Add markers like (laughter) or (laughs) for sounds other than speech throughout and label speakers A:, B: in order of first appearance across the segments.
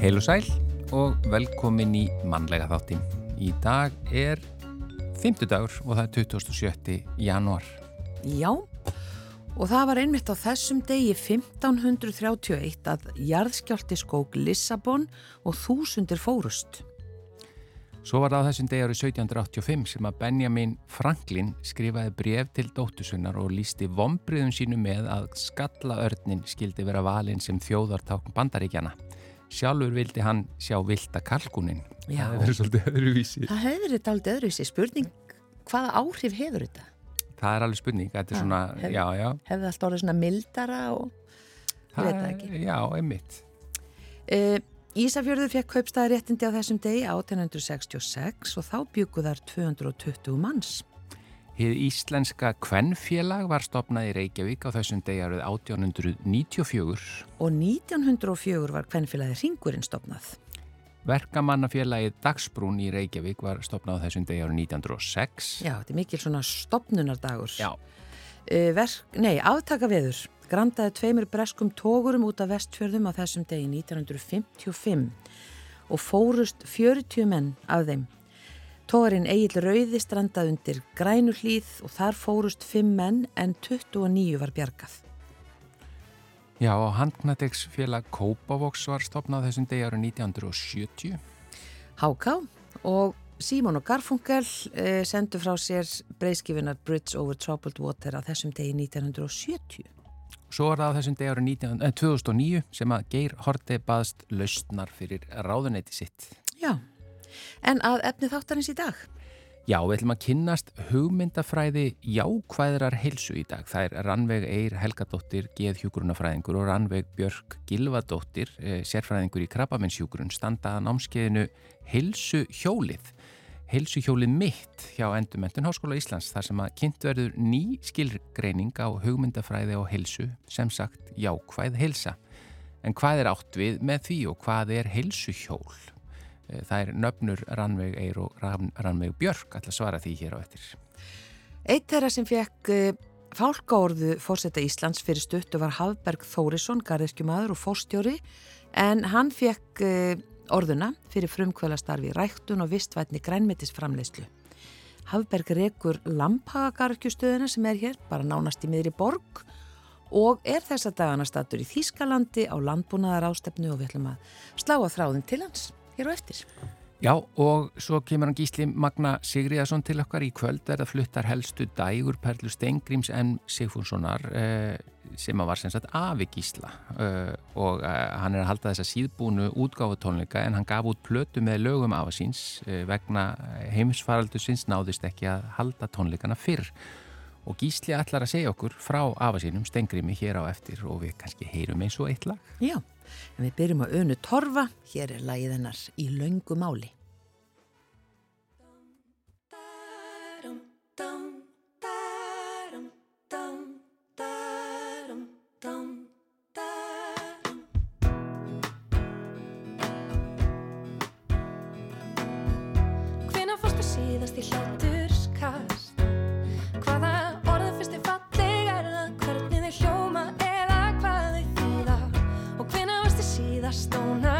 A: Heil og sæl og velkomin í mannlega þáttin. Í dag er 50 dagur og það er 27. januar.
B: Já, og það var einmitt á þessum degi 1531 að jarðskjálti skók Lissabon og þúsundir fórust.
A: Svo var það á þessum degi árið 1785 sem að Benjamin Franklin skrifaði bref til dóttusunnar og lísti vombriðum sínu með að skallaörnin skildi vera valinn sem þjóðartákn bandaríkjana. Sjálfur vildi hann sjá vilda kalkunin.
B: Já.
A: Það er svolítið öðruvísi.
B: Það hefur þetta aldrei öðruvísi. Spurning, hvaða áhrif hefur þetta?
A: Það er alveg spurning. Þetta er svona,
B: hef-
A: já, já.
B: Hefur það alltaf orðið svona mildara og... Ég veit það ekki.
A: Já, einmitt.
B: Uh, Ísafjörður fekk kaupstæðaréttindi á þessum degi 1866 og þá byggu þar 220 manns.
A: Hið íslenska kvennfélag var stopnað í Reykjavík á þessum degi árið 1894.
B: Og 1904 var kvennfélagi Ringurinn stopnað.
A: Verkamannafélagið Dagsbrún í Reykjavík var stopnað á þessum degi árið 1906.
B: Já, þetta er mikil svona stopnunardagur.
A: Já.
B: Uh, verk, nei, aftaka veður. Grandaði tveimur breskum tógurum út af vestfjörðum á þessum degi 1955 og fórust 40 menn af þeim. Tógarinn Egil Rauði strandaði undir grænu hlýð og þar fórust 5 menn en 29 var bjargað.
A: Já, og Handknategsfélag Kópavoks var stopnað þessum degi árið 1970.
B: Háká og Símon og Garfunkel eh, sendu frá sér breyskifinar Bridge over Troubled Water á þessum degi 1970.
A: Svo var það á þessum 19, eh, 2009 sem að Geir Horti baðst lausnar fyrir ráðuneyti sitt.
B: Já, en að efni þáttarins í dag.
A: Já, við ætlum að kynnast hugmyndafræði jákvæðrar heilsu í dag. Það er Rannveig Eir Helgadóttir, geðhjúgrunafræðingur og Rannveig Björk Gilvadóttir, eh, sérfræðingur í krabbamennshjúgrun, standaða námskeiðinu Heilsu hjólið. Heilsu hjólið mitt hjá Endurmentun Háskóla Íslands þar sem að kynnt verður ný skilgreining á hugmyndafræði og heilsu, sem sagt jákvæð heilsa. En hvað er átt við með því og hvað er heilsuhjól? Eh, Það er nöfnur Rannveig Eir og Rannveig Björk að svara því hér á eftir.
B: Eitt þeirra sem fekk uh, fálkaorðu fórseta Íslands fyrir stuttu var Hafberg Þórisson, garðirkjumadur og fórstjóri, en hann fekk uh, orðuna fyrir frumkvölastarfi ræktun og vistvætni grænmetisframleyslu. Hafberg rekur Lampagagarðirkjustöðina sem er hér, bara nánast í miðri borg og er þessa dagana statur í Þýskalandi á landbúnaðar ástefnu og við ætlum að slá að þráðin til hans hér á eftir.
A: Já, og svo kemur hann Gísli Magna Sigriðarsson til okkar. Í kvöld er að fluttar helstu dægur Perlu Stengrims en Sigfúnssonar eh, sem að var sem sagt afi Gísla. Eh, og eh, hann er að halda þessa síðbúnu útgáfutónleika en hann gaf út plötu með lögum afa síns eh, vegna heimisfaraldu síns náðist ekki að halda tónleikana fyrr og Gísli ætlar að segja okkur frá afa sínum Stengrimi hér á eftir og við kannski heyrum eins og eitt lag.
B: Já, en við byrjum að önu torfa, hér er lagið hennar í löngu máli.
C: stone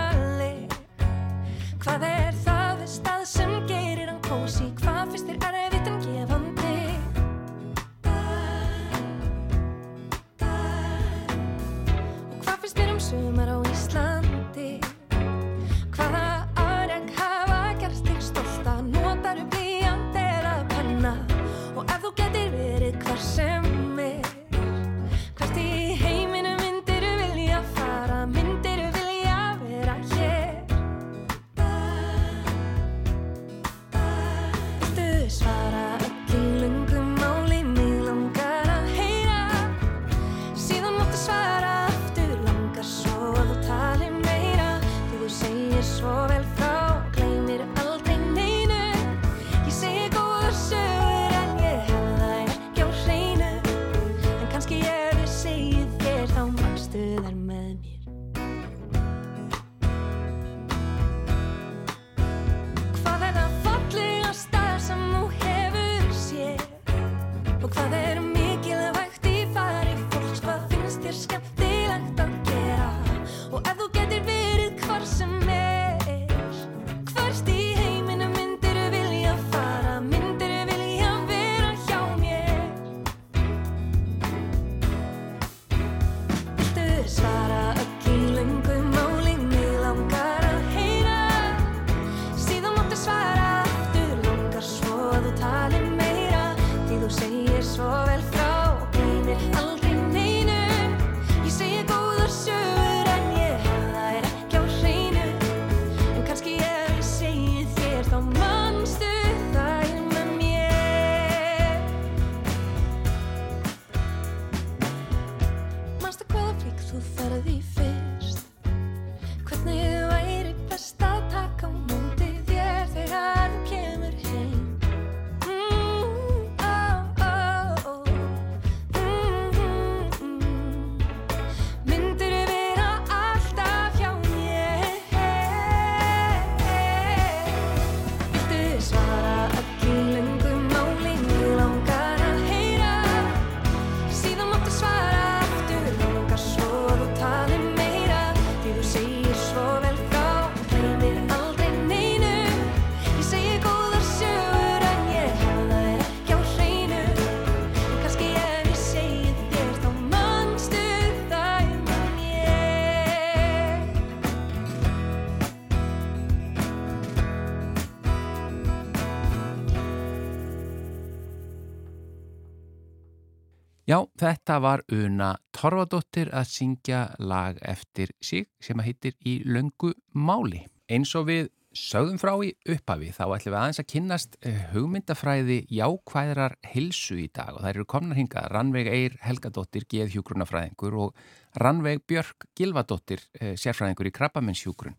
A: Já, þetta var Una Torfadóttir að syngja lag eftir sig sem að heitir Í löngu máli. Eins og við sögðum frá í upphafi þá ætlum við aðeins að kynnast eh, hugmyndafræði jákvæðrar hilsu í dag og það eru komnar hingað Rannveig Eir Helgadóttir, geðhjúgrunafræðingur og Rannveig Björk Gilvadóttir, eh, sérfræðingur í krabbamennsjúgrun.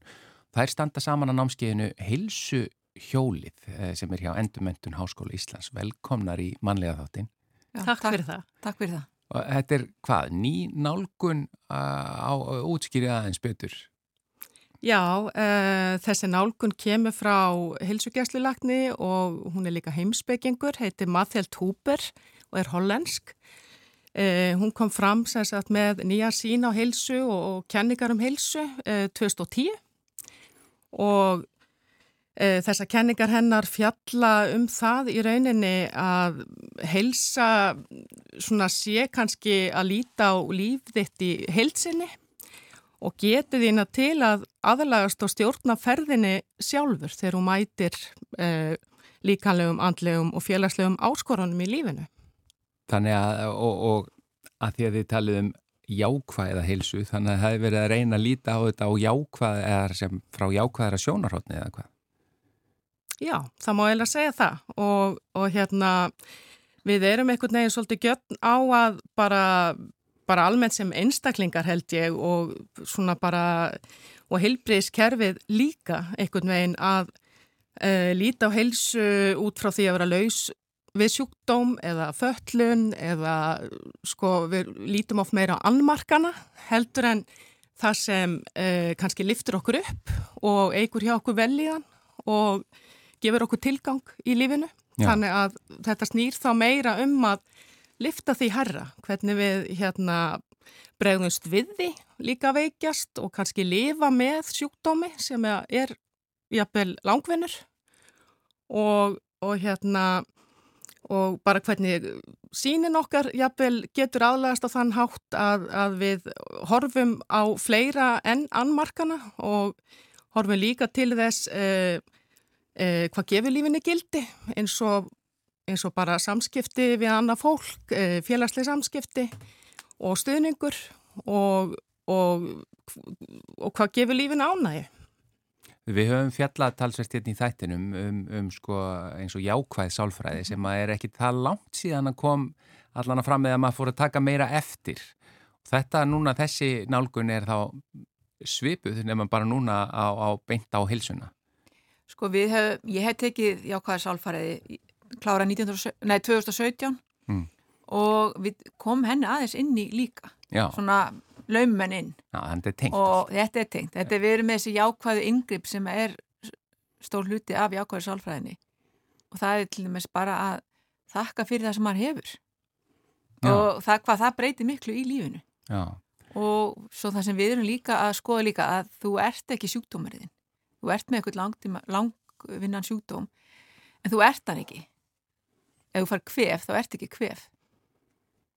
A: Það er standa saman á námskeiðinu Hilsu hjólið eh, sem er hjá Endurmentun Háskóla Íslands. Velkomnar í manlega þáttin.
D: Já,
E: Takk fyrir það.
D: Takk fyrir það.
A: Og þetta er hvað, ný nálgun á útskýrið aðeins betur?
E: Já, uh, þessi nálgun kemur frá hilsugjæslilagni og hún er líka heimsbyggingur, heitir Matheld Huber og er hollensk. Uh, hún kom fram sem sagt með nýja sín á hilsu og, og kenningar um hilsu uh, 2010 og þessar kenningar hennar fjalla um það í rauninni að heilsa svona sé kannski að líta á líf þitt í heilsinni og getur þína til að aðlagast og stjórna ferðinni sjálfur þegar hún mætir eh, líkanlegum, andlegum og félagslegum áskorunum í lífinu.
A: Þannig að, og, og að því að þið talið um jákvæða heilsu, þannig að það hefur verið að reyna að líta á þetta á jákvæða eða sem frá jákvæðara sjónarhóttni eða hvað?
E: Já, það má eiginlega segja það. Og, og hérna við erum einhvern veginn svolítið gjötn á að bara, bara almennt sem einstaklingar held ég og svona bara og heilbriðskerfið líka einhvern veginn að uh, líta á heilsu út frá því að vera laus við sjúkdóm eða föllun eða sko við lítum oft meira á annmarkana heldur en það sem uh, kannski liftur okkur upp og eigur hjá okkur velíðan og gefur okkur tilgang í lífinu.
A: Já.
E: Þannig að þetta snýr þá meira um að lifta því herra, hvernig við hérna bregðumst við því líka veikjast og kannski lifa með sjúkdómi sem er jafnvel langvinnur og, og hérna og bara hvernig sínin okkar jafnvel getur aðlægast á þann hátt að, að við horfum á fleira enn annmarkana og horfum líka til þess eh, eh, hvað gefur lífinni gildi eins og, eins og bara samskipti við annað fólk, eh, félagslega samskipti og stuðningur og, og, og hvað gefur lífinni ánægi.
A: Við höfum fjallað talsvert hérna í þættinum um, um sko eins og jákvæð sálfræði sem að er ekki það langt síðan að kom allan að fram með að maður fór að taka meira eftir. Þetta núna, þessi nálgun er þá svipuð nema bara núna á, á beint á hilsuna.
D: Sko við hef, ég hef tekið jákvæða sálfæriði klára 19, nei, 2017
A: Mm.
D: og við kom henni aðeins inn í líka,
A: Já,
D: svona laumenn inn.
A: Já þetta er tengt.
D: og þetta er tengt. Þetta er erum með þessi jákvæðu yngripp sem er stór hluti af jákvæðu sálfræðinni. Og það er til dæmis bara að þakka fyrir það sem maður hefur.
A: Já.
D: og það, hvað það breytir miklu í lífinu.
A: Já,
D: og svo það sem við erum líka að skoða líka að þú ert ekki sjúkdómariðin þú ert með eitthvað langvinnan sjúkdóm en þú ert hann ekki. Ef þú far kvef, þá ert ekki kvef.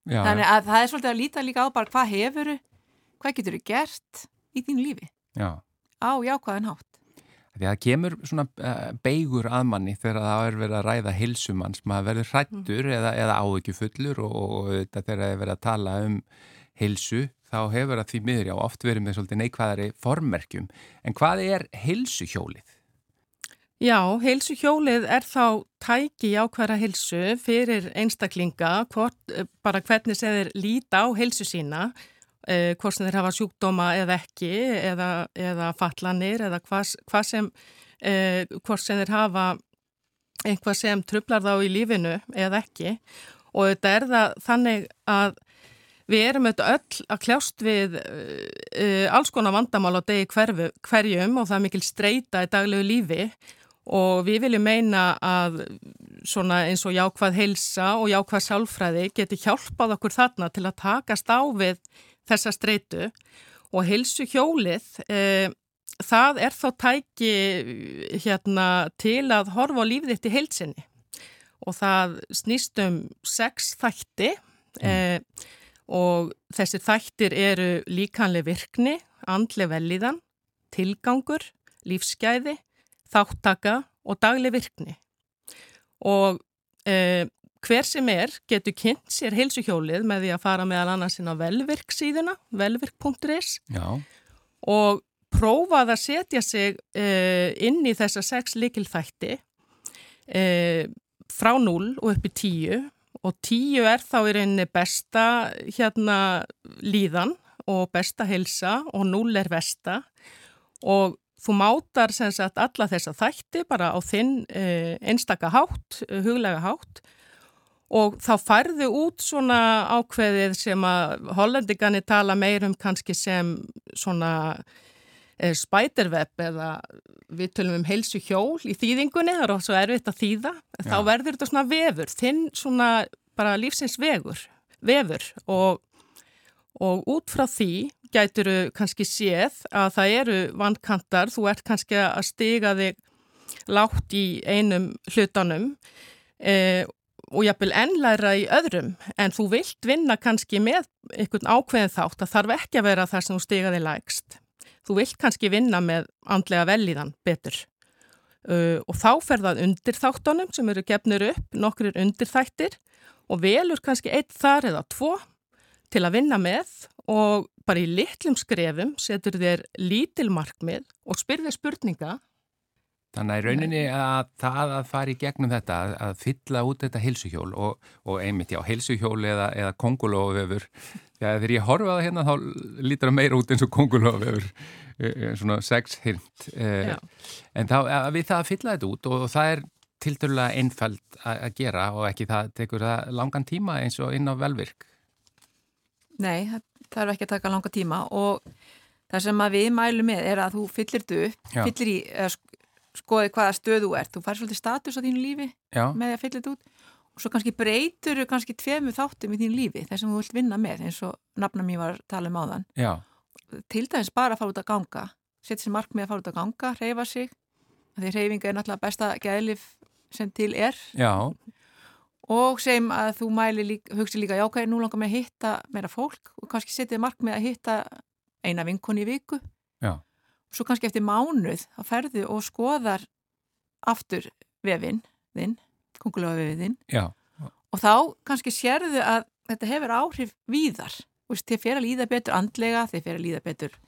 A: Já,
D: þannig að það er svolítið að líta líka á bara hvað hefuru hvað getur þú gert í þínu lífi?
A: Já.
D: á jákvæðan hátt.
A: Því að það kemur svona uh, beigur að manni þegar það er verið að ræða hilsumanns, maður verður hrættur eða, eða áðugjufulur og, og þetta þegar það er verið að tala um hilsu, þá hefur það því miður já oft verið með svolítið neikvæðari formerkjum. En hvað er hilsuhjólið?
E: Já, heilsuhjólið er þá tæki jákværa heilsu fyrir einstaklinga, hvort, bara hvernig þeir líta á heilsu sína eh, hvort sem þeir hafa sjúkdóma eða ekki eða, eða fallanir eða hvað, hvað sem eh, hvort sem þeir hafa einhvað sem trublar þá í lífinu eða ekki og þetta er það þannig að Við erum auðvitað öll að kljást við uh, alls konar vandamál á degi hverfu, hverjum og það er mikil streyta í daglegu lífi. Og við viljum meina að svona eins og jákvæð heilsa og jákvæð sálfræði geti hjálpað okkur þarna til að takast á við þessa streytu og heilsu hjólið, uh, það er þá tæki hérna til að horfa á lífið þetta í heilsinni og það snýst um sex þætti mm. uh, og þessi þættir eru líkanlega virkni, andlega velíðan, tilgangur, lífsgæði, þáttaka og dagleg virkni. Og eh, hver sem er getur kynnt sér heilsuhjólið með því að fara meðal annars inn á velvirk síðuna, velvirk.is og prófað að setja sig eh, inn í þessa sex likilþætti eh, frá 0 og upp í 10 og tíu er þá í rauninni besta hérna líðan og besta helsa og núl er vesta og þú mátar sem sagt alla þessa þætti bara á þinn eh, einstaka hátt, huglega hátt. Og þá færðu út svona ákveðið sem að hollendingani tala meir um kannski sem svona spiderweb eða við tölum um heilsu hjól í þýðingunni, það er svo erfitt að þýða, Já. þá verður þetta svona vefur, þinn svona bara lífsins vegur, vefur og, og út frá því gæturu kannski séð að það eru vankantar, þú ert kannski að stiga þig látt í einum hlutanum e, og jafnvel ennlæra í öðrum en þú vilt vinna kannski með einhvern ákveðin þátt að þarf ekki að vera það sem þú stiga þig lægst. Þú vilt kannski vinna með andlega velíðan betur uh, og þá fer það undir þáttunum sem eru gefnur upp, nokkur undir þættir og velur kannski eitt þar eða tvo til að vinna með og bara í litlum skrefum setur þér lítil markmið og spyrðir spurninga.
A: Þannig að í rauninni að það að fara í gegnum þetta, að fylla út þetta hilsuhjól og, og einmitt já, hilsuhjól eða, eða kongulóföfur, þegar ég horfa það hérna þá lítur það meira út eins og kongulóföfur, e, e, svona sex hirnt, eh, en þá við það að fylla þetta út og það er tildurlega einfæld að gera og ekki það tekur það langan tíma eins og inn á velvirk?
D: Nei, það þarf ekki að taka langa tíma og það sem við mælum með er að þú fyllir du, fyllir í skoði hvaða stöð þú ert, þú fær svolítið status á þínu lífi Já. með því að fyllir þú út og svo kannski breytur þú kannski tveimu þáttum í þínu lífi, þess að þú vilt vinna með eins og nafna mér var að tala um áðan Já. til dæmis bara að fara út að ganga setja sér mark með að fara út að ganga, reyfa sig því reyfinga er náttúrulega besta gæðlif sem til er
A: Já.
D: og sem að þú mæli lík, hugsi líka já, ok, nú langar mér að hitta meira fólk og kannski setja mark með að hitta eina vinkonni í viku
A: Já.
D: Svo kannski eftir mánuð að ferðu og skoðar aftur vefinn þinn, kongulega vefinn þinn. Og þá kannski sérðu að þetta hefur áhrif víðar. Þið fer að líða betur andlega þið fer að líða betur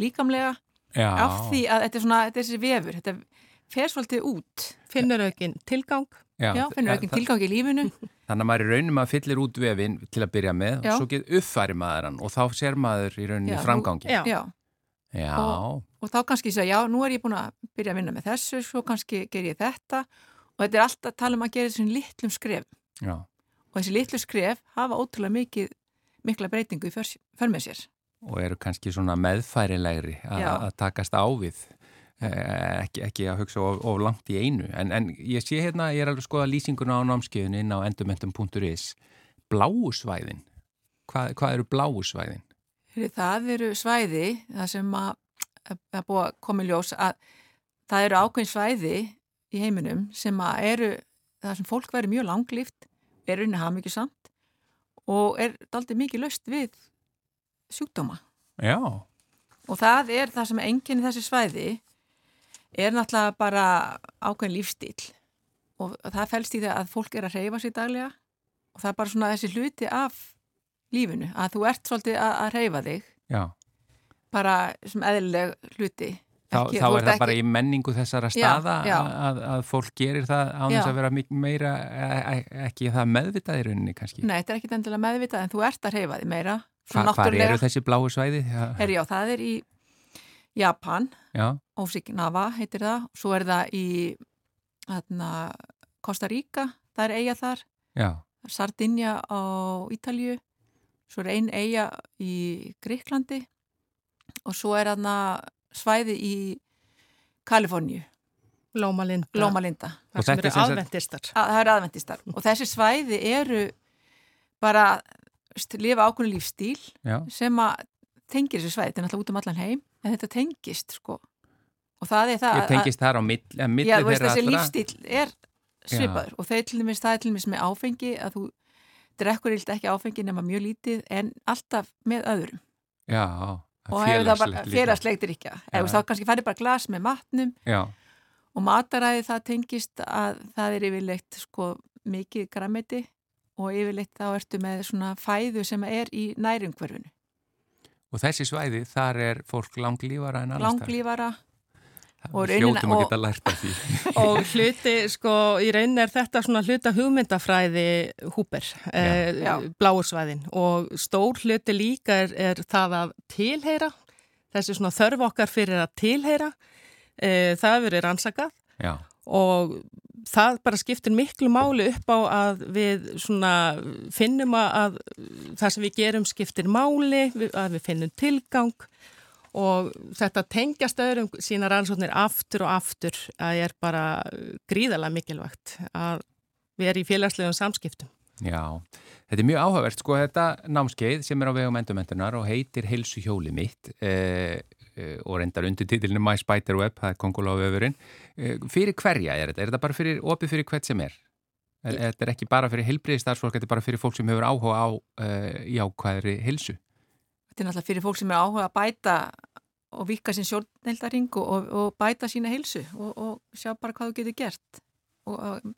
D: líkamlega.
A: Já.
D: af því að þetta er svona, þetta er þessi vefur þetta fer svolítið út.
E: Finnur aukinn tilgang.
D: Já, já finnur aukinn tilgang í lífinu. (laughs)
A: Þannig að maður í rauninu maður fyllir út vefin til að byrja með já. og svo get uppfæri maður hann og þá ser maður í rauninu framgangi
D: já, já. Og, og þá kannski segja, já, nú er ég búin að byrja að vinna með þessu, svo kannski ger ég þetta. Og þetta er alltaf að tala um að gera þessum litlum skref. Og þessi litlu skref hafa ótrúlega mikið mikla breytingu í för, för með sér.
A: Og eru kannski svona meðfærilegri að takast á við Eh, ekki, ekki að hugsa of, of langt í einu. En, en ég sé hérna, ég er alveg að skoða lýsinguna á námskeiðinu inn á endumentum.is bláusvæðin hvað, hvað eru bláusvæðin?
D: Það eru svæði það sem að, að búa komið ljós að það eru ákveðin svæði í heiminum sem að eru það sem fólk verður mjög langlýft er unni haf mikið samt og er aldrei mikið löst við sjúkdóma.
A: Já.
D: Og það er það sem enginn þessi svæði er náttúrulega bara ákveðin lífstíl og það fælst í það að fólk er að reyfa sér daglega og það er bara svona þessi hluti af lífinu, að þú ert svolítið að, að reyfa þig.
A: Já.
D: Bara sem eðlileg hluti
A: Þá, ekki, þá er það ekki... bara í menningu þessara staða já, já. Að, að fólk gerir það á þess að vera meira e, e, ekki það meðvitað í rauninni kannski.
D: Nei, þetta er ekki endilega meðvitað en þú ert að reyfa þig meira
A: Hva, Hvað eru þessi bláu svæði?
D: Er, já, það er í Japan, Ósíknafa heitir það, svo er það í hérna, Costa Rica, það er eiga þar,
A: já.
D: Sardinia á Ítalju, svo er einn eiga í Gríklandi og svo er hérna svæði í Kaliforníu.
E: Lóma Linda.
D: Lóma Linda.
E: Það sem eru aðventistar.
D: Að, það eru aðventistar og þessi svæði eru bara lifa ákveðinu lífstíl
A: Já.
D: sem að tengir þessu svæði, þetta er náttúrulega út um allan heim en þetta tengist sko og það er það
A: Ég tengist þar á milli
D: mill, Já, veist, þessi lífstíl er svipaður Já. og það er til dæmis, það er til dæmis með áfengi að þú drekkur ílt ekki áfengi nema mjög lítið en alltaf með öðrum
A: Já,
D: og hefur það bara félagsleiktir ekki eða þá kannski færi bara glas með matnum
A: Já.
D: og mataræði það tengist að það er yfirleitt sko mikið grammiti og yfirleitt þá ertu með svona fæðu sem er í nærumhverfunu.
A: Og þessi svæði, þar er fólk langlýfara en
D: allast? Langlýfara.
A: Hljóttum að geta lært af því. (laughs)
E: og hluti, sko, í raunin er þetta svona hluta hugmyndafræði húper, eh, bláursvæðin og stór hluti líka er, er það að tilheyra, þessi svona þörf okkar fyrir að tilheyra, eh, það hefur verið rannsakað
A: Já.
E: og það bara skiptir miklu máli upp á að við finnum að það sem við gerum skiptir máli, að við finnum tilgang og þetta tengjast öðrum sína rannsóknir aftur og aftur að er bara gríðalega mikilvægt að erum í félagslegum samskiptum.
A: Já, þetta er mjög áhugavert sko þetta námskeið sem er á vegum endumentunar og heitir Hilsu hjóli mitt eh, Eh, og reyndar undir títilinu My Spider Web, það er konguláföfurinn. Eh, fyrir hverja er þetta? Er þetta bara fyrir, opið fyrir hvert sem er? þetta er ekki bara fyrir heilbriðistarsfólk, þetta er bara fyrir fólk sem hefur áhuga á uh, jákvæðri hilsu?
D: Þetta er náttúrulega fyrir fólk sem hefur áhuga að bæta og vika sín sjálfneldaring og, og bæta sína hilsu og, og sjá bara hvað þú getur gert. Og, og,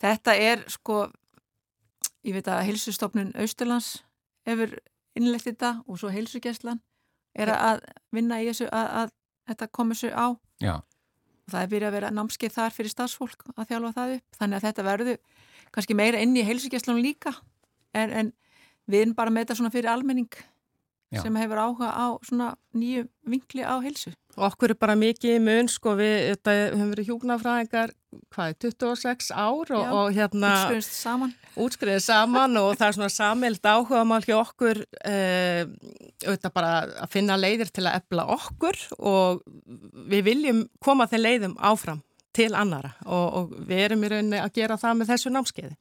D: þetta er sko, ég veit að hilsustofnun Austurlands hefur innlegt þetta og svo hilsugjæslan er að vinna í þessu að, að þetta komur sér á.
A: Já.
D: það er byrjað að vera námskeið þar fyrir stafsfólk að þjálfa það upp. Þannig að þetta verður kannski meira inn í heilsugjastlunum líka. En, en við erum bara með þetta svona fyrir almenning Já. sem hefur áhuga á svona nýju vinkli á heilsu.
E: Og okkur er bara mikið í mun, sko, við höfum verið hjúknarfræðingar, hvað er, 26 ár og,
D: Já,
E: og hérna...
D: Útskriðist saman.
E: Útskriðist saman og það er svona samild áhuga mál hjá okkur, eh, auðvitað bara að finna leiðir til að ebla okkur og við viljum koma þeim leiðum áfram til annara og, og við erum í rauninni að gera það með þessu námskeiði.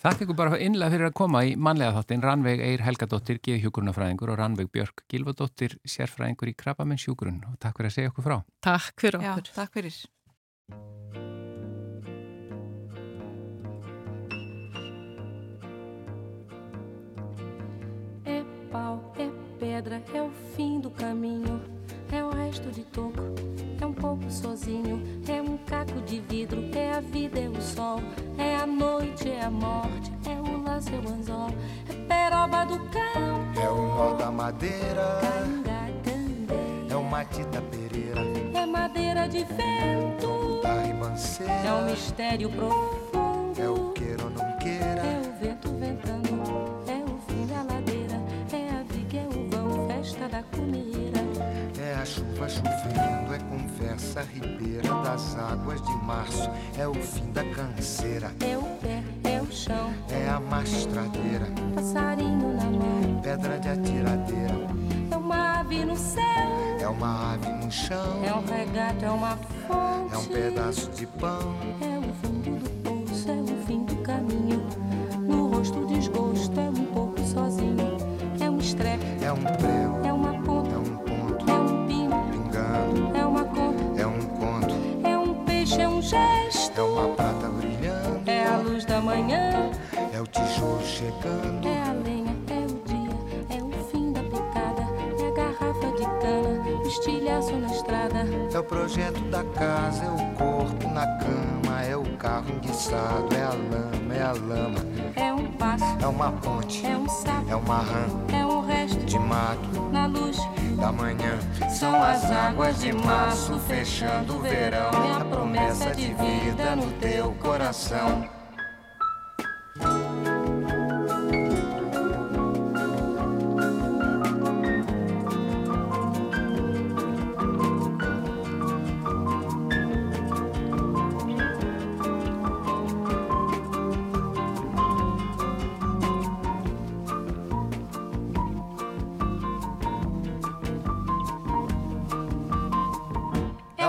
A: Þakk ykkur bara innlega fyrir að koma í manlega þáttin Ranveig Eir Helgadóttir, geðhjúgrunafræðingur og Ranveig Björk Gilvadóttir, sérfræðingur í Krabbamennsjúgrun og takk fyrir að segja okkur frá.
E: Takk fyrir okkur.
D: Já, takk fyrir.
F: É pau, é pedra, é o fim do caminho, é o resto de toco, pouco sozinho, é um caco de vidro, é a vida, é o sol, é a noite, é a morte, é o laço, é o anzol, é peroba do cão,
G: é o nó da madeira, é o matita pereira,
F: é madeira de vento, é um mistério profundo,
G: é o queira chuva chovendo, é conversa ribeira das águas de março, é o fim da canseira,
F: é o pé, é o chão,
G: é a mastradeira,
F: passarinho na mão,
G: pedra de atiradeira,
F: é uma ave no céu,
G: é uma ave no chão,
F: é um regato, é uma fonte,
G: é um pedaço de pão,
F: é
G: chegando,
F: é a lenha, é o dia, é o fim da picada, é a garrafa de cana, o estilhaço na estrada,
G: é o projeto da casa, é o corpo na cama, é o carro enguiçado, é a lama, é a lama,
F: é um passo,
G: é uma ponte,
F: é um sapo,
G: é uma rã
F: é um resto
G: de mato
F: na luz.
G: da manhã. São as águas de março fechando o verão, é a promessa de vida no teu coração.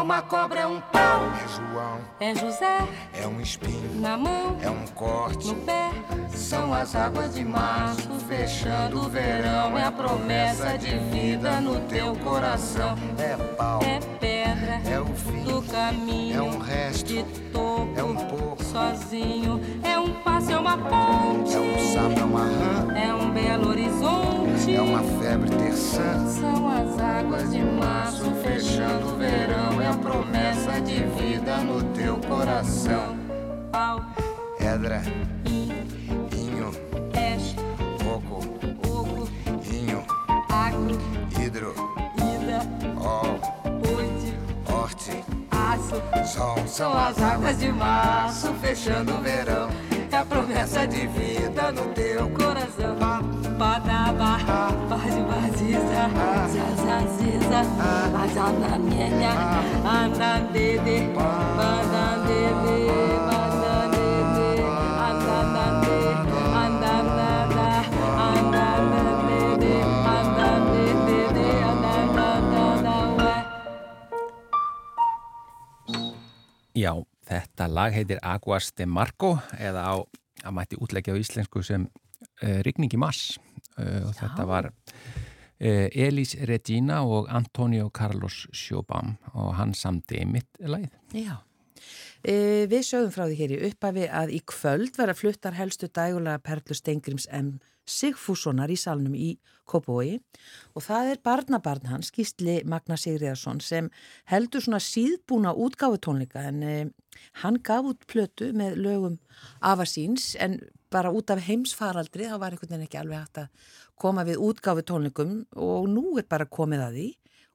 G: Uma cobra, é um pau.
F: É João,
G: é José,
F: é um espinho.
G: Na mão,
F: é um corte.
G: No pé. São as águas de março, fechando o verão. É a promessa de vida no teu coração.
F: É pau,
G: é pedra,
F: é o fim.
G: do caminho,
F: é um resto,
G: de topo,
F: é um pouco,
G: sozinho. É um passo, é uma ponte,
F: é um sapo, é uma rã,
G: é um belo horizonte,
F: é uma febre terçã.
G: São as águas de março, fechando o verão. É a promessa de vida no teu coração. Pau,
F: Edra, sol.
G: São as águas de março, fechando o verão. É a promessa de vida no teu coração. Badaba, bade baziza, zazaziza, azananenha, anandede, banandede,
A: Já, þetta lag heitir Aguas de Marco eða á, að mætti útleggja á íslensku sem uh, Rigning í Mass uh, og þetta var uh, Elis Regina og Antonio Carlos Sjóbam og hann samdi mitt lagið.
B: Já. Við sögum frá því hér í upphafi að í kvöld vera fluttar helstu dægulega perlu Stengrims M. Sigfússonar í salnum í Kópói og það er barnabarn hans, Gísli Magna Sigriðarsson sem heldur svona síðbúna útgáfutónleika en e, hann gaf út plötu með lögum afasíns en bara út af heimsfaraldri þá var einhvern veginn ekki alveg hægt að koma við útgáfutónleikum og nú er bara komið að því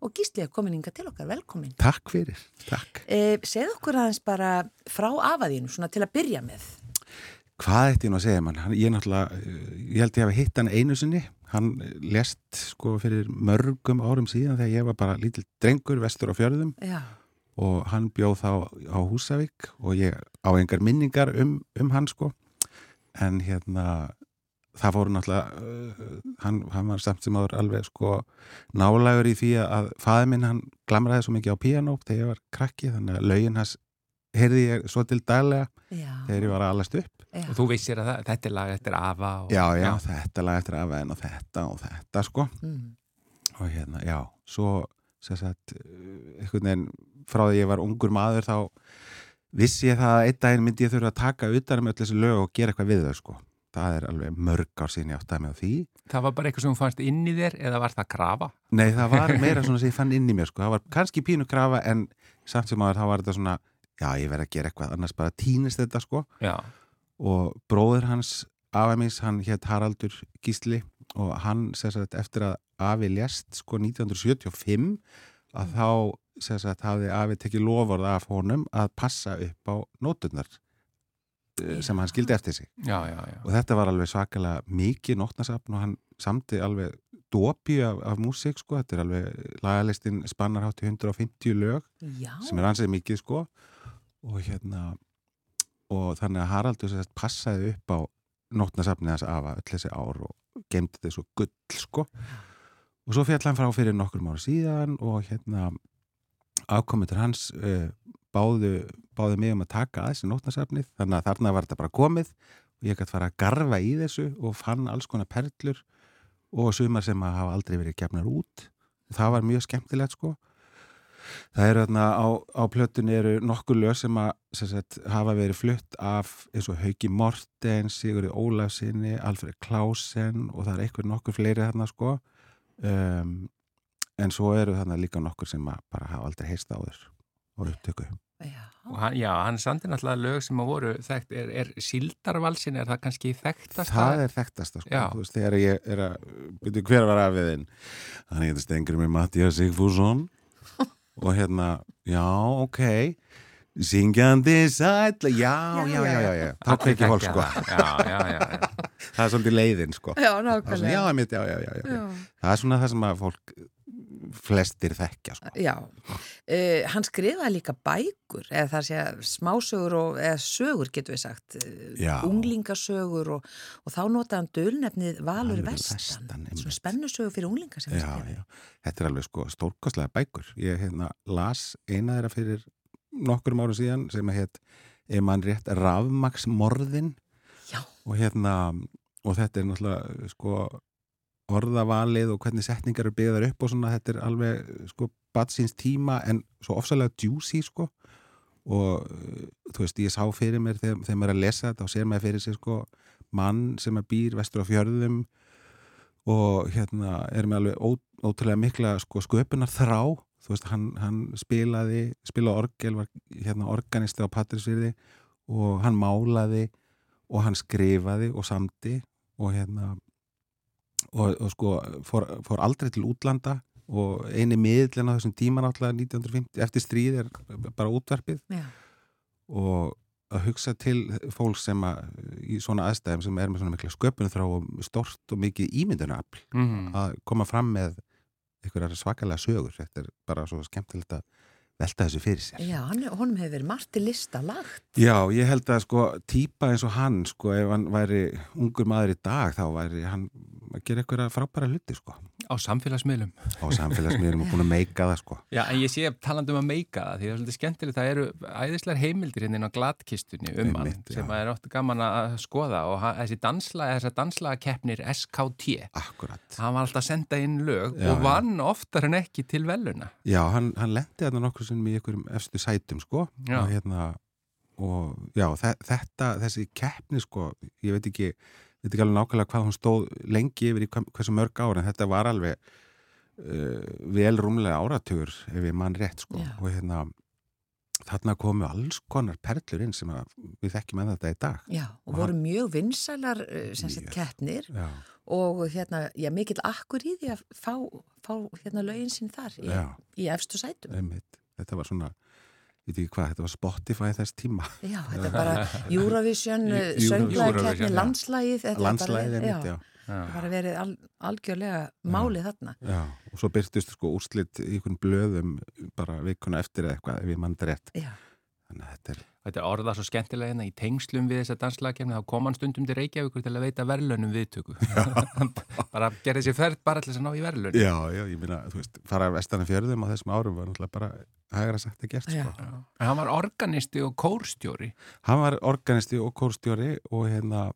B: og Gísli er komin inga til okkar, velkomin.
H: Takk fyrir, takk.
B: E, segð okkur aðeins bara frá afaðinu, svona til að byrja með.
H: Hvað ætti ég nú að segja mann? Hann, ég náttúrulega, eh, ég held ég að hitt hann einu sinni. Hann lest sko fyrir mörgum árum síðan þegar ég var bara lítill drengur vestur á fjörðum
B: Já,
H: og hann bjóð þá á Húsavík og ég á engar minningar um, um hann sko. En hérna, það fóru náttúrulega, uh, hann, hann var samt sem áður alveg sko nálægur í því að faði minn hann glamraði svo mikið á píanó þegar ég var krakki þannig að lögin hans heyrði ég svo til daglega
B: já,
H: þegar ég var að alast upp.
B: Já.
A: Og þú vissir að það, þetta er lag eftir Ava og,
H: Já, já, þetta lag eftir að veðin og þetta og þetta sko.
B: Mm.
H: og hérna, já, svo sem sagt, einhvern veginn frá því ég var ungur maður þá vissi ég það að einn daginn myndi ég þurfa að taka utan um öll þessi lög og gera eitthvað við þau sko. Það er alveg mörg ár síðan ég áttaði mig á því.
A: Það var bara eitthvað sem þú fannst inn í þér eða var það krafa?
H: Nei, það var (laughs) meira svona sem ég fann inn í mér sko. Það var kannski pínu krafa en samt sem aður þá var þetta svona já, ég verð að gera eitthvað, annars bara týnist þetta sko.
A: Já,
H: og bróður hans afæmis, hann hétt Haraldur Gísli og hann sagt, eftir að Afi lést sko 1975 að þá sem sagt, hafði Afi tekið lofurð af honum að passa upp á nóturnar eh, sem hann skildi eftir sig.
A: Já, já, já.
H: og þetta var alveg svakalega mikið nótnasafn og hann samti alveg dopi af, af músík sko, þetta er alveg lagalistin spannar hátti 150 lög
B: Já,
H: sem er ansið mikið sko. Og hérna og þannig að Haraldur sérst passaði upp á nótnasafnið hans afa öll þessi ár og gemdi þessu gull sko. Og svo fjall hann frá fyrir nokkur ára síðan og hérna afkomendur hans uh, báðu, báðu mig um að taka að þessi nótnasafnið þannig að þarna var þetta bara komið og ég gæti fara að garfa í þessu og fann alls konar perlur og sumar sem að hafa aldrei verið gefnar út. Það var mjög skemmtilegt sko Það eru þarna á, á plötunni eru nokkur lög sem að sem sagt, hafa verið flutt af eins og Hauki Mortens, Sigurði Ólafsinni, Alfred Klausen og það er eitthvað nokkur fleiri þarna sko. Um, en svo eru þarna líka nokkur sem að bara hafa aldrei heist áður og upptöku.
B: já.
A: Og hann, já, hann sandi náttúrulega lög sem að voru þekkt, er, er síldarvalsin, er það kannski þekktast?
H: Það er þekktasta sko.
A: Já.
H: Þú veist, þegar ég er að, byrju hver var afiðinn? Hann heitir Stengur með Mattias Sigfússon og hérna, já, ok, syngjandi sætla, já, já, já, já, já, þá kveiki fólk sko.
A: Já, já, já, já.
H: Það er svolítið leiðin sko.
B: Já,
H: Það svona, já,
B: nákvæmlega.
H: einmitt, já, já, já, já, já. Það er svona það sem að fólk flestir þekkja sko.
B: Já, uh, hann skrifaði líka bækur eða það sé smásögur og, eða sögur getur við sagt.
H: Já.
B: unglingasögur og, og þá notaði hann dölnefnið Valur Vestan,
H: Vestan,
B: svona spennusögur fyrir unglinga sem
H: já,
B: skrifaði.
H: Þetta er alveg sko stórkostlega bækur. Ég hérna, las eina þeirra fyrir nokkurum árum síðan sem að hétt ef mann rétt rafmaksmorðin og hérna og þetta er náttúrulega sko orðavalið og hvernig setningar eru byggðar upp og svona, þetta er alveg sko batsins tíma en svo ofsalega juicy sko. Og uh, þú veist, ég sá fyrir mér þegar, þegar maður er að lesa þetta og sér maður fyrir sér sko mann sem að býr vestur á fjörðum og hérna er með alveg ó, ótrúlega mikla sko sköpunar þrá þú veist, hann, hann spilaði spilaði orgel, var hérna organisti á Patrísfyrði og hann málaði og hann skrifaði og samdi og hérna og, og sko fór, fór aldrei til útlanda og eini miðlinn á þessum tíma náttúrulega 1950 eftir stríð er bara útvarpið
B: Já.
H: og að hugsa til fólk sem að í svona aðstæðum sem er með svona mikla sköpunum þrá og stort og mikið ímyndunafl
A: Mm.
H: að koma fram með einhverjar svakalega sögur þetta er bara svo skemmtilegt að velta þessu fyrir sér
B: Já, hann, honum hefur verið margt í lista lagt.
H: Já, ég held að sko típa eins og hann sko ef hann væri ungur maður í dag þá væri hann að gera einhverja frábæra hluti sko
A: Á samfélagsmiðlum.
H: á samfélagsmiðlum og búin að meika það sko
A: Já, en ég sé talandi um að meika það, því það er svolítið skemmtilegt, það eru æðislegar heimildir hérna inn á gladkistunni um hann,
H: Einmitt,
A: sem
H: já.
A: er óttu gaman að skoða og hann, þessi dansla, þessar danslagakeppnir SKT,
H: Akkurat
A: hann var alltaf að senda inn lög
H: Já,
A: og vann oftar en ekki til veluna.
H: Já, hann, hann lendi þarna nokkur sem í einhverjum efstu sætum sko
A: Já.
H: og hérna og já, þe þetta, þessi keppni sko, ég veit ekki veit ekki alveg nákvæmlega hvað hún stóð lengi yfir í hversu mörg ára, en þetta var alveg uh, vel rúmlega áratugur ef ég mann rétt sko.
B: Já.
H: og hérna þarna komu alls konar perlur inn sem við þekkjum með þetta í dag.
B: Já, og
H: Og
B: voru mjög vinsælar uh, keppnir.
H: Já,
B: og hérna, já, mikill akkur í því að fá, fá hérna lögin sín þar í, í efstu sætum.
H: einmitt. Þetta var svona, ég veit ekki hvað, þetta var Spotify þess tíma
B: Já, þetta er bara Eurovision,
A: já.
B: landslægið, er
H: einmitt, já.
B: Já, það bara verið al, algjörlega málið þarna.
H: Já, og svo byrtist sko úrslit í einhvern blöðum bara vikuna eftir eða eitthvað ef ég mann þetta rétt.
B: Já,
H: að þetta er,
A: Þetta er orða svo skemmtilega hérna í tengslum við þessa danslagakefni, þá kom hann stundum til Reykjavíkur til að veita verðlönum viðtöku. (laughs) bara gerði sér ferð bara til þess að ná í verðlönum.
H: já, já, ég minna, þú veist, fara vestana fjörðum á þessum árum var náttúrulega bara hægra sagt að gert,
B: Já.
H: sko.
A: En hann var organisti og kórstjóri.
H: Hann var organisti og kórstjóri og hérna,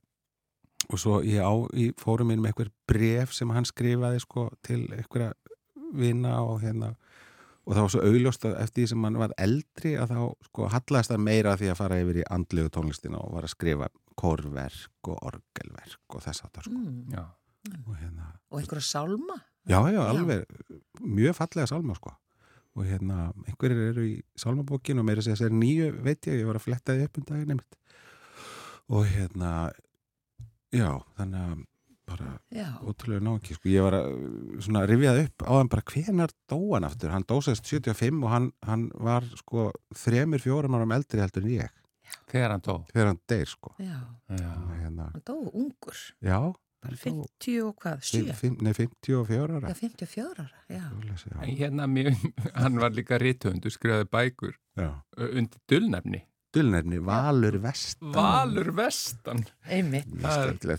H: og svo ég á í fórum minn með einhver bref sem hann skrifaði, sko, til einhverja vina og hérna, og það var svo augljóst að eftir því sem hann var eldri að þá, sko, hallaðist það meira því að fara yfir í andlegu tónlistina og var að skrifa kórverk og orgelverk og þess aftar, sko.
B: mm.
A: Já.
H: Og hérna,
B: og einhverja sálma.
H: Já, já, alveg, mjög fallega sálma sko og hérna, einhverjir eru í sálmabókin og meira segja sér nýju, veit ég, ég var að fletta því upp um daginn einmitt og hérna já, þannig að bara
B: Já,
H: ótrúlega náki, sko, ég var að svona rifjað upp á hann bara hvenar dóan aftur, hann dósast 75 og hann, hann var sko þremur, fjórum árum eldri heldur en ég
A: Þegar hann dó.
H: þegar hann deyr sko
B: já,
A: Já.
H: Hérna,
B: hann dó ungur.
H: já,
B: Bara
H: hann dó
B: 50 og hvað, 7?
H: fimm- nei, 54 ára
B: Já, 54 ára, já.
H: já,
A: Hérna, mjög, (laughs) hann var líka rithöndu, skrifaði bækur
H: já.
A: undir dullnefni.
H: Dulnefni, Valur Vest
A: Valur Vestan.
B: Einmitt.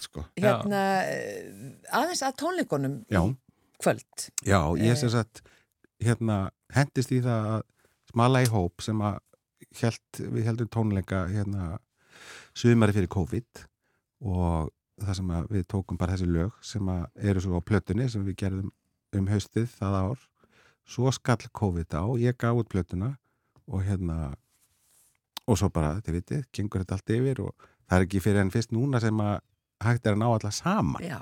H: Sko
B: Hérna, eh, aðeins að tónleikunum
H: Já,
B: í kvöld.
H: já, ég
B: Eh.
H: sem sagt hérna, hendist í það að smala í hóp sem að held, við heldum tónleika hérna sumari fyrir COVID og það sem að við tókum bara þessi lög sem að eru svo á plötunni sem við gerðum um haustið það ár svo skall COVID á, ég gaf út plötuna og hérna og svo bara, þið vitið, gengur þetta allt yfir og það er ekki fyrir enn fyrst núna sem að hægt er að ná alla saman
B: Já,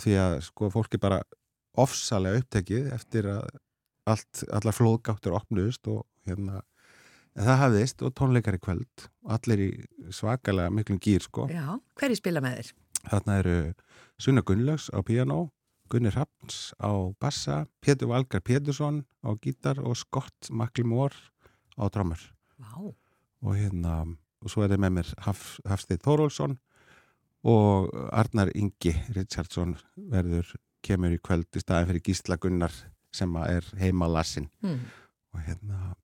H: því að sko fólk er bara ofsalega upptekið eftir að allt, allar flóðgáttur opnuðust og hérna en það hafðist og tónleikar í kvöld og allir í svakalega miklum gýr sko
B: já. Hverju spila með þér?
H: þarna eru Sunna Gunnlaugs á piano Gunni Rappns á bassa Pétur Valgar Pétursson á gítar og Scott Maklimór á drömmur
B: Vá,
H: og hérna og svo er það með mér Haf, Hafsteinn Þórólfsson og Arnar Ingi Richardsson verður kemur í kvöld í staðin fyrir Gísla Gunnar sem er heimalassin mm. og hérna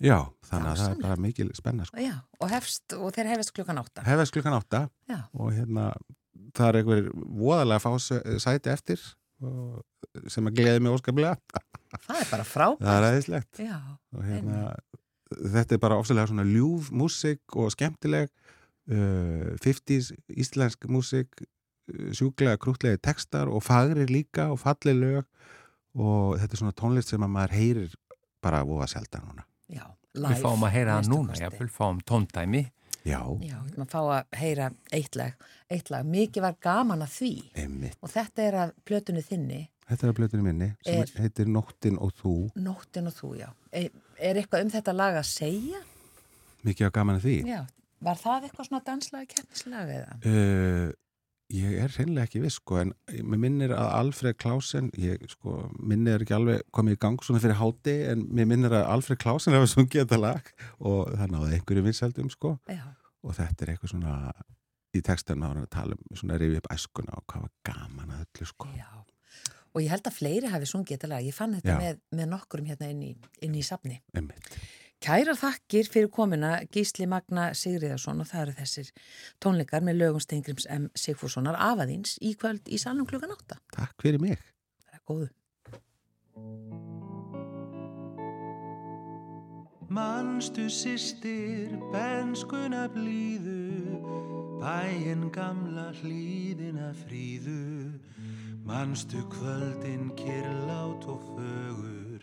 H: já, þannig að það er bara mikil spenna sko.
B: Já, og, hefst, og þeir hefast klukkan átta.
H: Hefast klukkan átta já. og hérna það er einhver voðalega að fá sæti eftir sem að gleði mig óskaplega.
B: Það er bara frábært.
H: Það er aðeinslegt og hérna þetta er bara ofsalega svona ljúf músik og skemmtileg uh, 50's íslensk músik uh, sjúklega krútlega tekstar og fagrir líka og fallið lög og þetta er svona tónlist sem að maður heyrir bara að búa selda núna.
A: Já, live Við fáum að heyra það núna, já, við fáum tóndæmi.
H: Já.
B: Já, maður fá að heyra eitt lag, eitt lag. mikið var gaman að því.
H: Einmitt.
B: og þetta er að blötunni þinni.
H: Þetta er að blötunni minni sem er, heitir Nóttin og þú.
B: Nóttin og þú, já. Er, er eitthvað um þetta lag að segja?
H: Mikið var gaman að því
B: Já, var það eitthvað svona danslaga kennislag eða?
H: Uh, ég er reynilega ekki viss sko en mér minnir að Alfred Klausen ég sko minnir ekki alveg komið í gang svona fyrir háti en mér minnir að Alfred Klausen hefur sungið þetta lag og það náði einhverju vinsaldum sko Já. og þetta er eitthvað svona í textana að tala um svona rifið upp æskuna og hvað var gaman að öllu sko
B: Já og ég held að fleiri hafi sungið þetta lag, ég fann þetta með, með nokkurum hérna inn í, inn í safni.
H: Einmitt.
B: Kæra þakkir fyrir komina Gísli Magna Sigriðarsson og það eru þessir tónleikar með lögum Stengrims M. Sigfússonar afaðins í kvöld í salnum klukkan 8.
H: Takk fyrir mig.
B: Það er góðu.
I: Manstu sýstir, benskuna blíðu, bæinn gamla hlýðina fríðu, Manstu kvöldin kyrlát og fögur,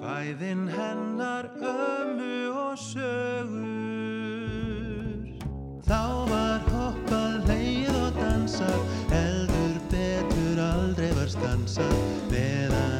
I: hvæðin hennar ömu og sögur. Þá var hoppað, leið og dansað, heldur betur aldrei var stansað, meðan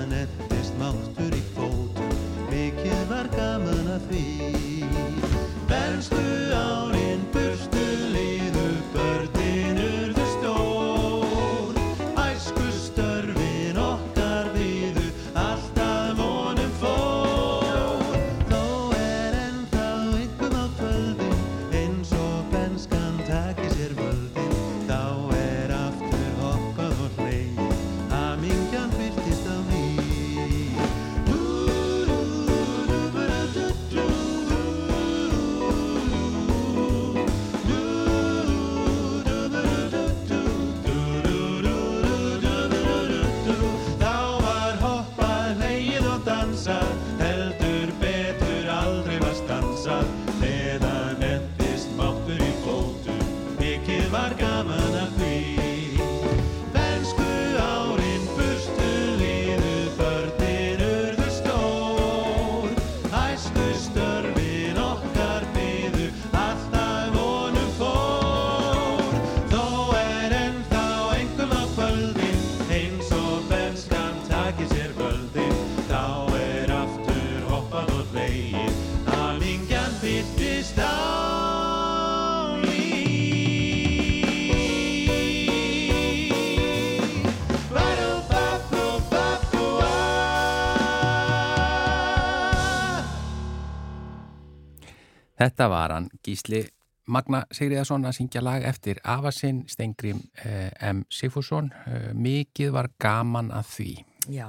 A: Þetta var hann Gísli Magna Sigriðarsson að syngja lag eftir Afasinn Stengrim eh, M. Sigfússon. Eh, mikið var gaman að því.
B: Já,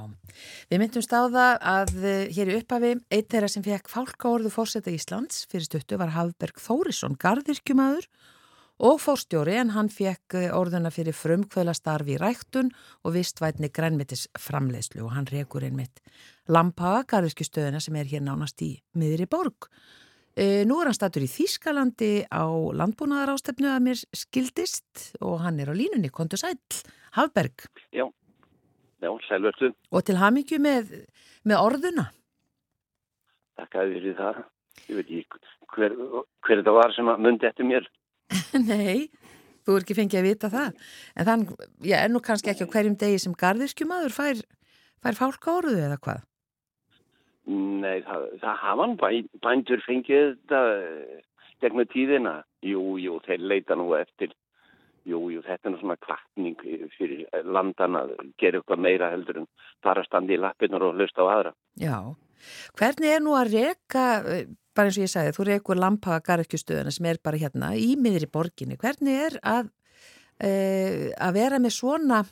B: við myndumst á það að eh, hér í upphafi, eitt þeirra sem fekk fálkaorðu fórseta Íslands fyrir stuttu var Hafberg Þórisson, gardirkjumadur og fórstjóri en hann fekk eh, orðuna fyrir frumkvöla starfi í ræktun og vistvætni grænmitis framleiðslu og hann rekur einmitt Lampaga, gardirkjustöðina sem er hér nánast í miðri borg. E, nú er hann statur í Þýskalandi á landbúnaðar ástefnu að mér skildist og hann er á línunni, kontu sæl, Hafberg.
J: Já, já, sælvertu.
B: Og til hamingju með, með orðuna.
J: Takk að fyrir það. Ég veit ekki hver, hver þetta var sem myndi eftir mér. (laughs)
B: Nei, þú er ekki fengið að vita það. En þann, ég er nú kannski ekki á hverjum degi sem gardirskjumadur fær, fær fálka orðu eða hvað?
J: Nei, það, það hafa hann bæ, bændur fengið þetta gegnum tíðina. Jú, jú, þeir leita nú eftir. Jú, jú, þetta er svona kvartning fyrir landan að gera eitthvað meira heldur en fara að standa í lappinnar og hlusta á aðra.
B: Já, hvernig er nú að reka, bara eins og ég sagði, þú rekur Lampaga gardirkjustöðuna sem er bara hérna í miðri borginni. Hvernig er að, e, að vera með svona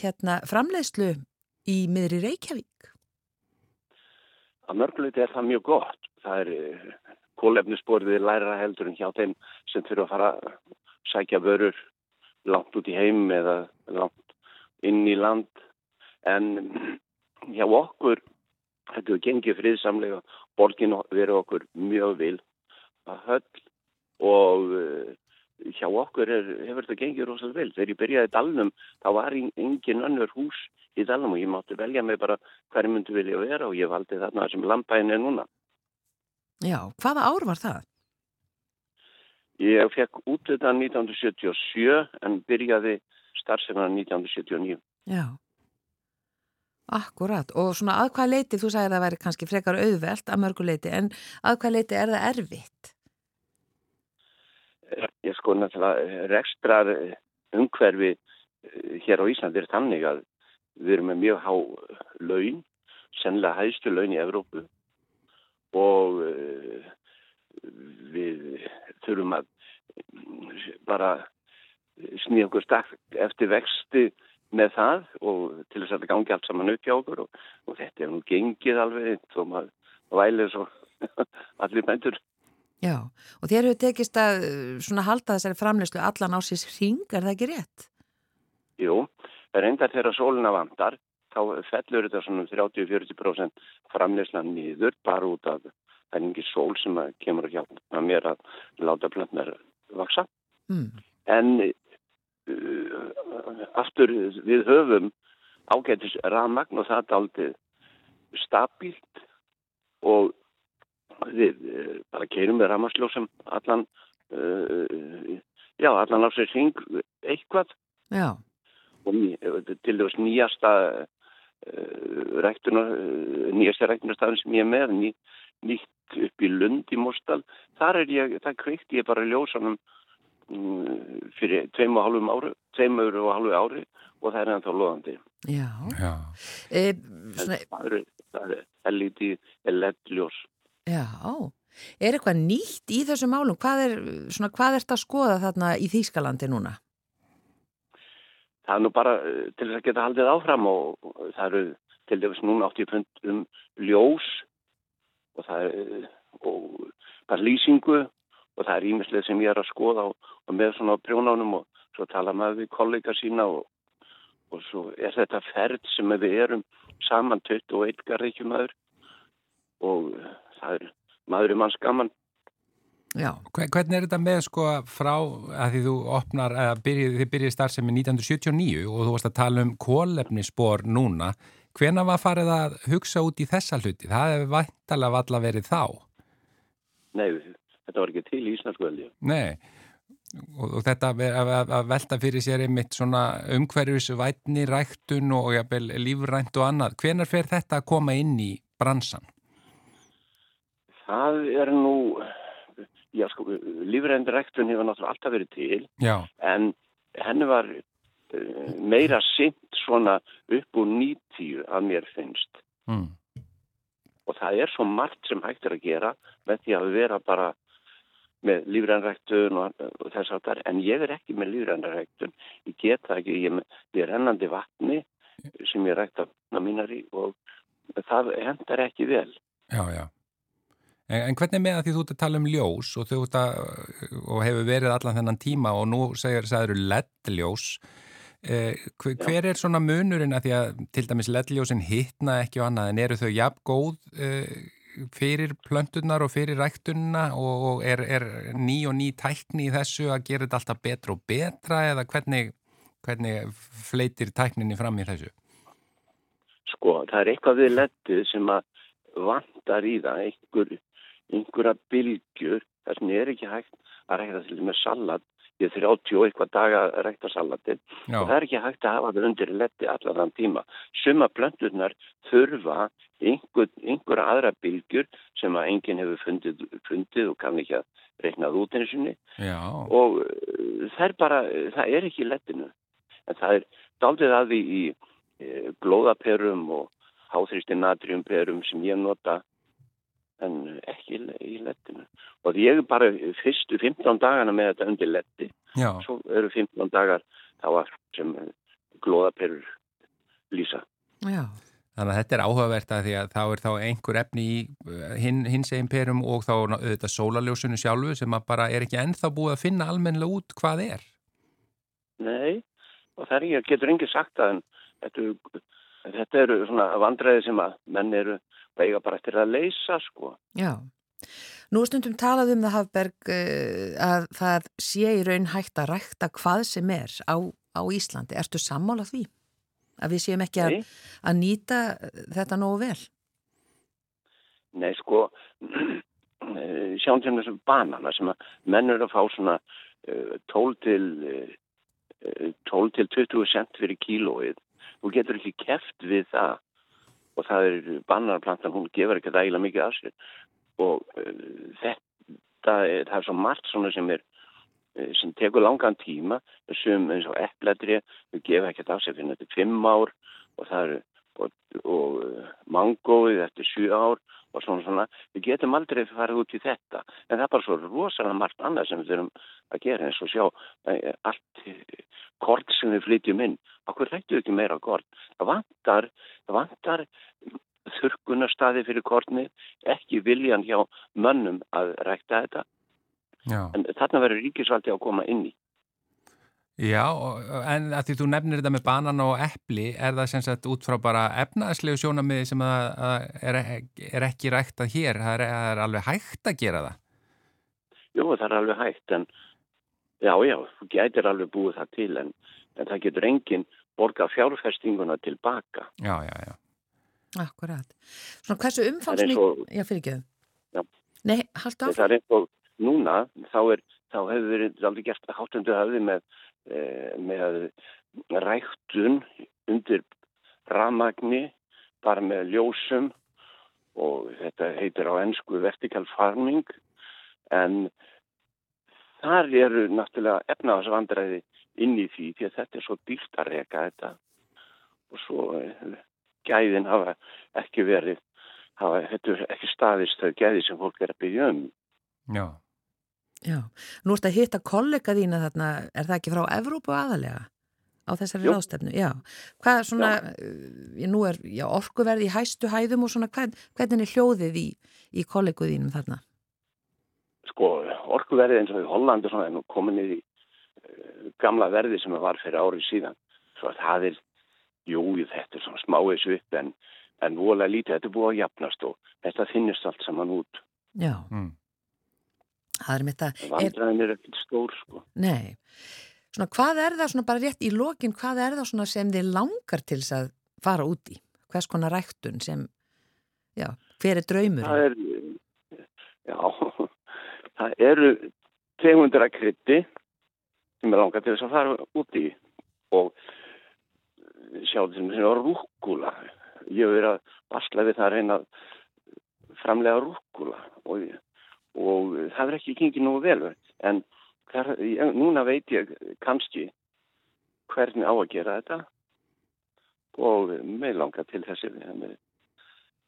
B: hérna, framleiðslu í miðri Reykjavík?
J: Að mörguleiti er það mjög gott. Það er eh, kólefnisborðið læra heldur en hjá þeim sem fyrir að fara að sækja vörur langt út í heim eða langt inn í land. En hjá okkur, þetta er gengið friðsamlega, borgin verið okkur mjög vil að höll og uh, hjá okkur er, hefur þetta gengið rosalega vel. Þegar ég byrjaði Dalnum þá var engin önnur hús í Dalnum og ég mátti velja mig bara hverju myndi vilja vera og ég valdi þarna sem lampæðin er núna.
B: Já, hvaða ár var það?
J: Ég fekk út þetta 1977 en byrjaði starfsefna 1979.
B: Já, akkurat. Og svona að hvað leiti, þú sagði að það væri kannski frekar auðvelt að mörguleiti, en að hvað leiti er það erfitt?
J: Ég sko náttúrulega rekstrar umhverfi eh, hér á Íslandi er þannig að við erum með mjög há laun, sennilega hægstu laun í Evrópu og við þurfum að bara snýja okkur stakk eftir vexti með það og til þess að þetta gangi allt saman upp hjá okkur og, og þetta er nú gengið alveg þó maður vælir svo (laughs) allir bændur.
B: Já, og þér hefur tekist að svona halda þessari framleyslu allan á síðs hring, er það ekki rétt?
J: Jú, enda þegar sóluna vandar, þá fellur þetta svona 30-40% framleyslan nýður bara út af það er ekki sól sem kemur að hjálpa mér að láta plantnar vaksa. Mm. En uh, aftur við höfum ágætis rafmagn og það er aldrei stabílt og við uh, bara keirum við rafmagnsljósum allan uh, já, allan á sér hring eitthvað.
B: Já.
J: og til þess nýjasta ræktuna nýjasta ræktunarstafn sem ég er með ný, nýtt upp í Lund í Mórstal þar er ég, það kveikti ég bara ljósanum Mm, fyrir tveim og halvum ári tveimur og halvu ári og það er ennþá loðandi
B: Já,
A: Já.
B: E, svona...
J: það, er LED LED-ljós
B: Já, er eitthvað nýtt í þessu málum? Hvað er, þetta að skoða þarna í Þýskalandi núna?
J: Það er nú bara eh, til þess að geta haldið áfram og það eru til dæmis núna 80 um ljós og það er og bara lýsingu og það er ímislega sem ég er að skoða og, og með svona prjónánum og svo tala maður við kollega sína og, og svo er þetta ferð sem við erum saman 21 garðikjumæður og það er maður um hans gaman.
B: Já.
A: Hvernig er þetta með sko frá að því þú opnar, eða byrjið, þið byrjið starfsemi 1979 og þú varst að tala um kólefnisspor núna. Hvena var farið að hugsa út í þessa hluti? Það hefur vantalega valla verið þá.
J: Nei, þetta var ekki til í Íslandsku veldi.
A: Nei, og, og þetta að, að velta fyrir sér einmitt svona umhverjusvætni, ræktun og jafnvel, lífrænt og annað. Hvenar fer þetta að koma inn í bransan?
J: Það er nú, já sko, lífrænt ræktun hefur náttúrulega alltaf verið til,
A: já.
J: en henni var uh, meira sint svona upp úr 90 að mér finnst.
A: Mm.
J: Og það er svo margt sem hægt er að gera með því að vera bara með lífrænræktun og, og þess að það er, en ég er ekki með lífrænræktun, ég get það ekki, ég, ég er hennandi vatni sem ég rækta mínar í og það hendar ekki vel.
A: Já, já. En, hvernig með að því þú ert að tala um ljós og þú ert að, og hefur verið allan þennan tíma og nú segir það eru LED-ljós, eh, hver, hver er svona munurinn að því að til dæmis LED-ljósin hittna ekki og annað en eru þau jafn góð eh, fyrir plöntunar og fyrir ræktunna og er, er ný og ný tækni í þessu að gera þetta alltaf betra og betra eða hvernig, hvernig fleitir tækninni fram í þessu?
J: Sko, það er eitthvað við lettið sem að vantar í það einhver, einhverja bylgjur þess að það er ekki hægt að rækta til með salat ég er 30 og eitthvað daga að rækta salatin Já. og það er ekki hægt að hafa það undir letti allar þann tíma. Suma plönturnar þurfa einhver, einhverja aðra bylgjur sem að enginn hefur fundið, fundið og kann ekki að reiknað út einu sinni. Og uh, það er bara, það er ekki lettinu. En það er daldið að því í e, glóðaperum og háþrýsti natriumperum sem ég nota en ekki í lettinu og ég er bara fyrstu 15 dagana með þetta undir letti
A: Já.
J: svo eru 15 dagar þá að sem glóðaperur lýsa
B: Já.
A: Þannig að þetta er áhugavert að því að þá er þá einhver efni í uh, hin, hins eginn perum og þá auðvitað sólaljósunu sjálfu sem að bara er ekki ennþá búið að finna almennilega út hvað er.
J: Nei, og það er ekki, getur engið sagt að en þetta, þetta eru svona vandræði sem að menn eru veiga bara eftir að leysa sko.
B: Já, nú stundum talað um það Hafberg uh, að það sé í raun hægt að rækta hvað sem er á, á Íslandi. Ertu sammálað því? að við séum ekki að, að nýta þetta nógu vel?
J: Nei, sko, (clears throat) sjáum til þessum banana sem að menn eru að fá svona uh, 12 til uh, 12 til 20 cent fyrir kílóið. Þú getur ekki keft við það og það er bananarplantan, hún gefur ekki það eiginlega mikið af sér. Og uh, þetta er, það er svo margt svona sem er Eh, sem tekur langan tíma. Sem eins og eppletri við gefum ekkert af sig fyrir þetta fimm ár. Og það eru og, og eh, mangóið eftir sjú ár og svona svona. Við getum aldrei farið út í þetta. En það er bara svo rosalega margt annað sem við þurfum að gera eins og sjá eh, allt kort sem við flytjum inn. Okkur rættu ekki meira kort. Það vantar, það vantar þurkunarstaði fyrir kortni ekki viljan hjá mönnum að rækta þetta. Já. En þarna verður ríkisvaldi að koma inn í.
A: Já, en að því þú nefnir þetta með banan og eppli, er það sem sagt út frá bara efnaðslegu sjónamiði sem að, að er, er ekki ræktað hér? Það er, er alveg hægt að gera það?
J: Jú, það er alveg hægt, en já, já, þú getur alveg búið það til, en, en það getur enginn borga fjárfestinguna tilbaka.
A: Já, já, já.
B: Akkurat. Svona hversu umfangsmík... Já, fyrir ekki þau.
J: Já.
B: Nei, haldt
J: af. Það er eins og núna þá, er, þá hefur verið aldrei gert háttundu hafði með, með ræktun undir ramagni bara með ljósum og þetta heitir á ennsku vertical farming. En þar eru náttúrulega efnaðsvandræði inn í því því að þetta er svo dýrt að reyka þetta. Og svo eh, gæðin hafa ekki verið hafa, þetta er ekki staðist þau gæði sem fólk er að byggja um.
A: Já
B: Já, nú ert að hitta kollega þína þarna, er það ekki frá Evrópu aðalega á þessari ráðstefnu? Já, hvað er svona, já. Eh, nú er já, orkuverði í hæstu hæðum og svona, hvað, hvernig er hljóðið í, í kollegu þínum þarna?
J: Sko, orkuverði eins og í Hollandi svona, er nú komin í uh, gamla verði sem var fyrir árið síðan, svo að það er, jú, þetta er svona smáis upp en, en vola lítið, þetta er búið að jafnast og þetta finnist allt saman út.
B: Já. Mm. Það er mitt að...
J: Vandræðin er ekkert stór sko.
B: Nei. Svona hvað er það svona bara rétt í lokin, hvað er það svona sem þið langar til þess að fara út í? Hvers konar ræktun sem, já, hver er draumur?
J: Það er, já, það eru tegundra krytti sem er langar til þess að fara út í og sjá þessum er rúkula. Ég hef verið að basla við það að reyna að framlega rúkula og ég og það er ekki gengið nú vel en þar, núna veit ég kannski hvernig á að gera þetta. Og með langa til þessi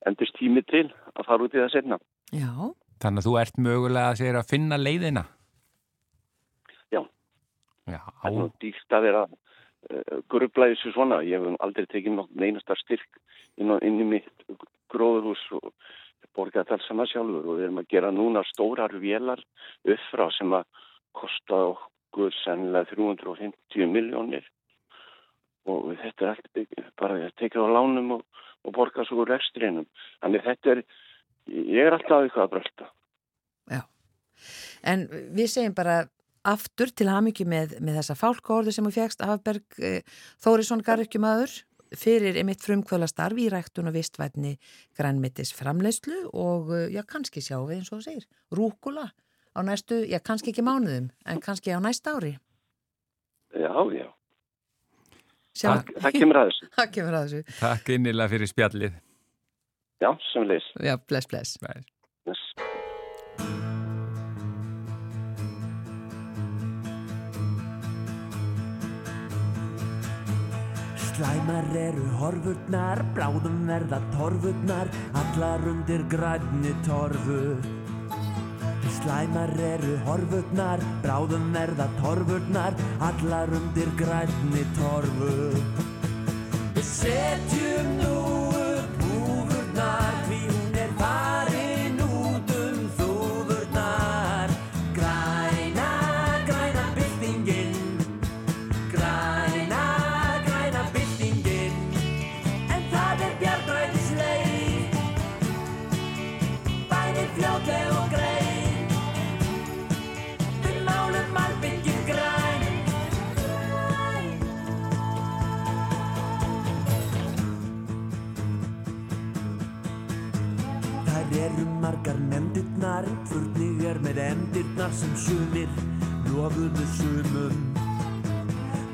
J: endurst tími til að fara út í það senna
B: Já.
A: Þannig að þú ert mögulega að segja að finna leiðina.
J: Já,
A: Já.
J: Það er nú dýrt að vera uh, grublaði þessu svona. Ég hef aldrei tekið nokkuð einasta styrk inn, inn í mitt gróðurhús og borga saman sjálfur og við erum að gera núna stórar vélar uppfrá sem að kosta okkur sennilega 350 miljónir og þetta er allt bara að teka á lánum og, og borga svo úr ekstrinum. Þannig þetta er, ég er alltaf eitthvað að brölda.
B: Já, en við segjum bara aftur til hafmyggi með, með þessa fálkórðu sem við fegst Afberg eh, Þórisson Garrikjumöður fyrir einmitt frumkvöla starfi í ræktun og vistvætni grænmittis framleyslu og uh, já, kannski sjáum við eins og þú segir, rúkula á næstu, já, kannski ekki mánuðum en kannski á næsta ári.
J: Já, já. Takk, það kemur að þessu. (laughs)
B: Það kemur að þessu.
A: Takk innilega fyrir spjallið.
J: Já, sem leys
B: Já, bless, bless.
J: Bless
K: Slæmar eru horfurnar, bráðum verða torfurnar, allar undir grænni torfu. Slæmar eru horfurnar, bráðum verða torfurnar, allar undir grænni torfu. Setjum nú margar nefndirnar Furnig er með endirnar sem sumir lofuðu sumum.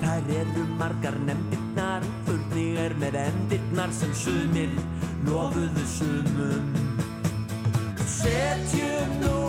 K: Þær eru margar nefndirnar Furnig er með endirnar sem sumir lofuðu sumum. Setjum nú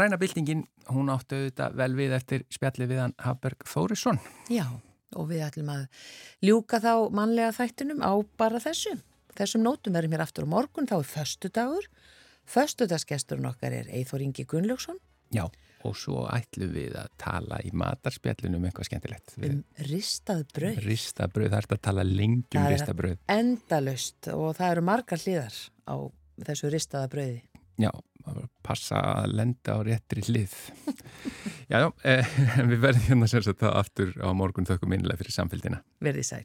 K: Græna byltingin, hún
A: áttu auðvitað vel við eftir spjallið við hann Hafberg Þórisson.
B: Já, og við ætlum að ljúka þá mannlega þættinum á bara þessu. Þessum nótum verðum hér aftur á morgun, þá er föstudagur. Föstudagsgesturinn okkar er Eithor Ingi Gunnlaugsson.
A: Já, og svo ætlum við að tala í matarspjallinu um eitthvað skemmtilegt. Við
B: Um ristað brauð.
A: Ristað brauð, það er að tala um
B: er
A: ristað brauð.
B: Endalaust og það eru margar hliðar á þessu ristaða brauði.
A: Já, passa að lenda á réttri hlið. (laughs) já, já, eh, (laughs) við verðum hérna það aftur á morgun þökkum innlega fyrir samfélgina.
B: Verði sæl.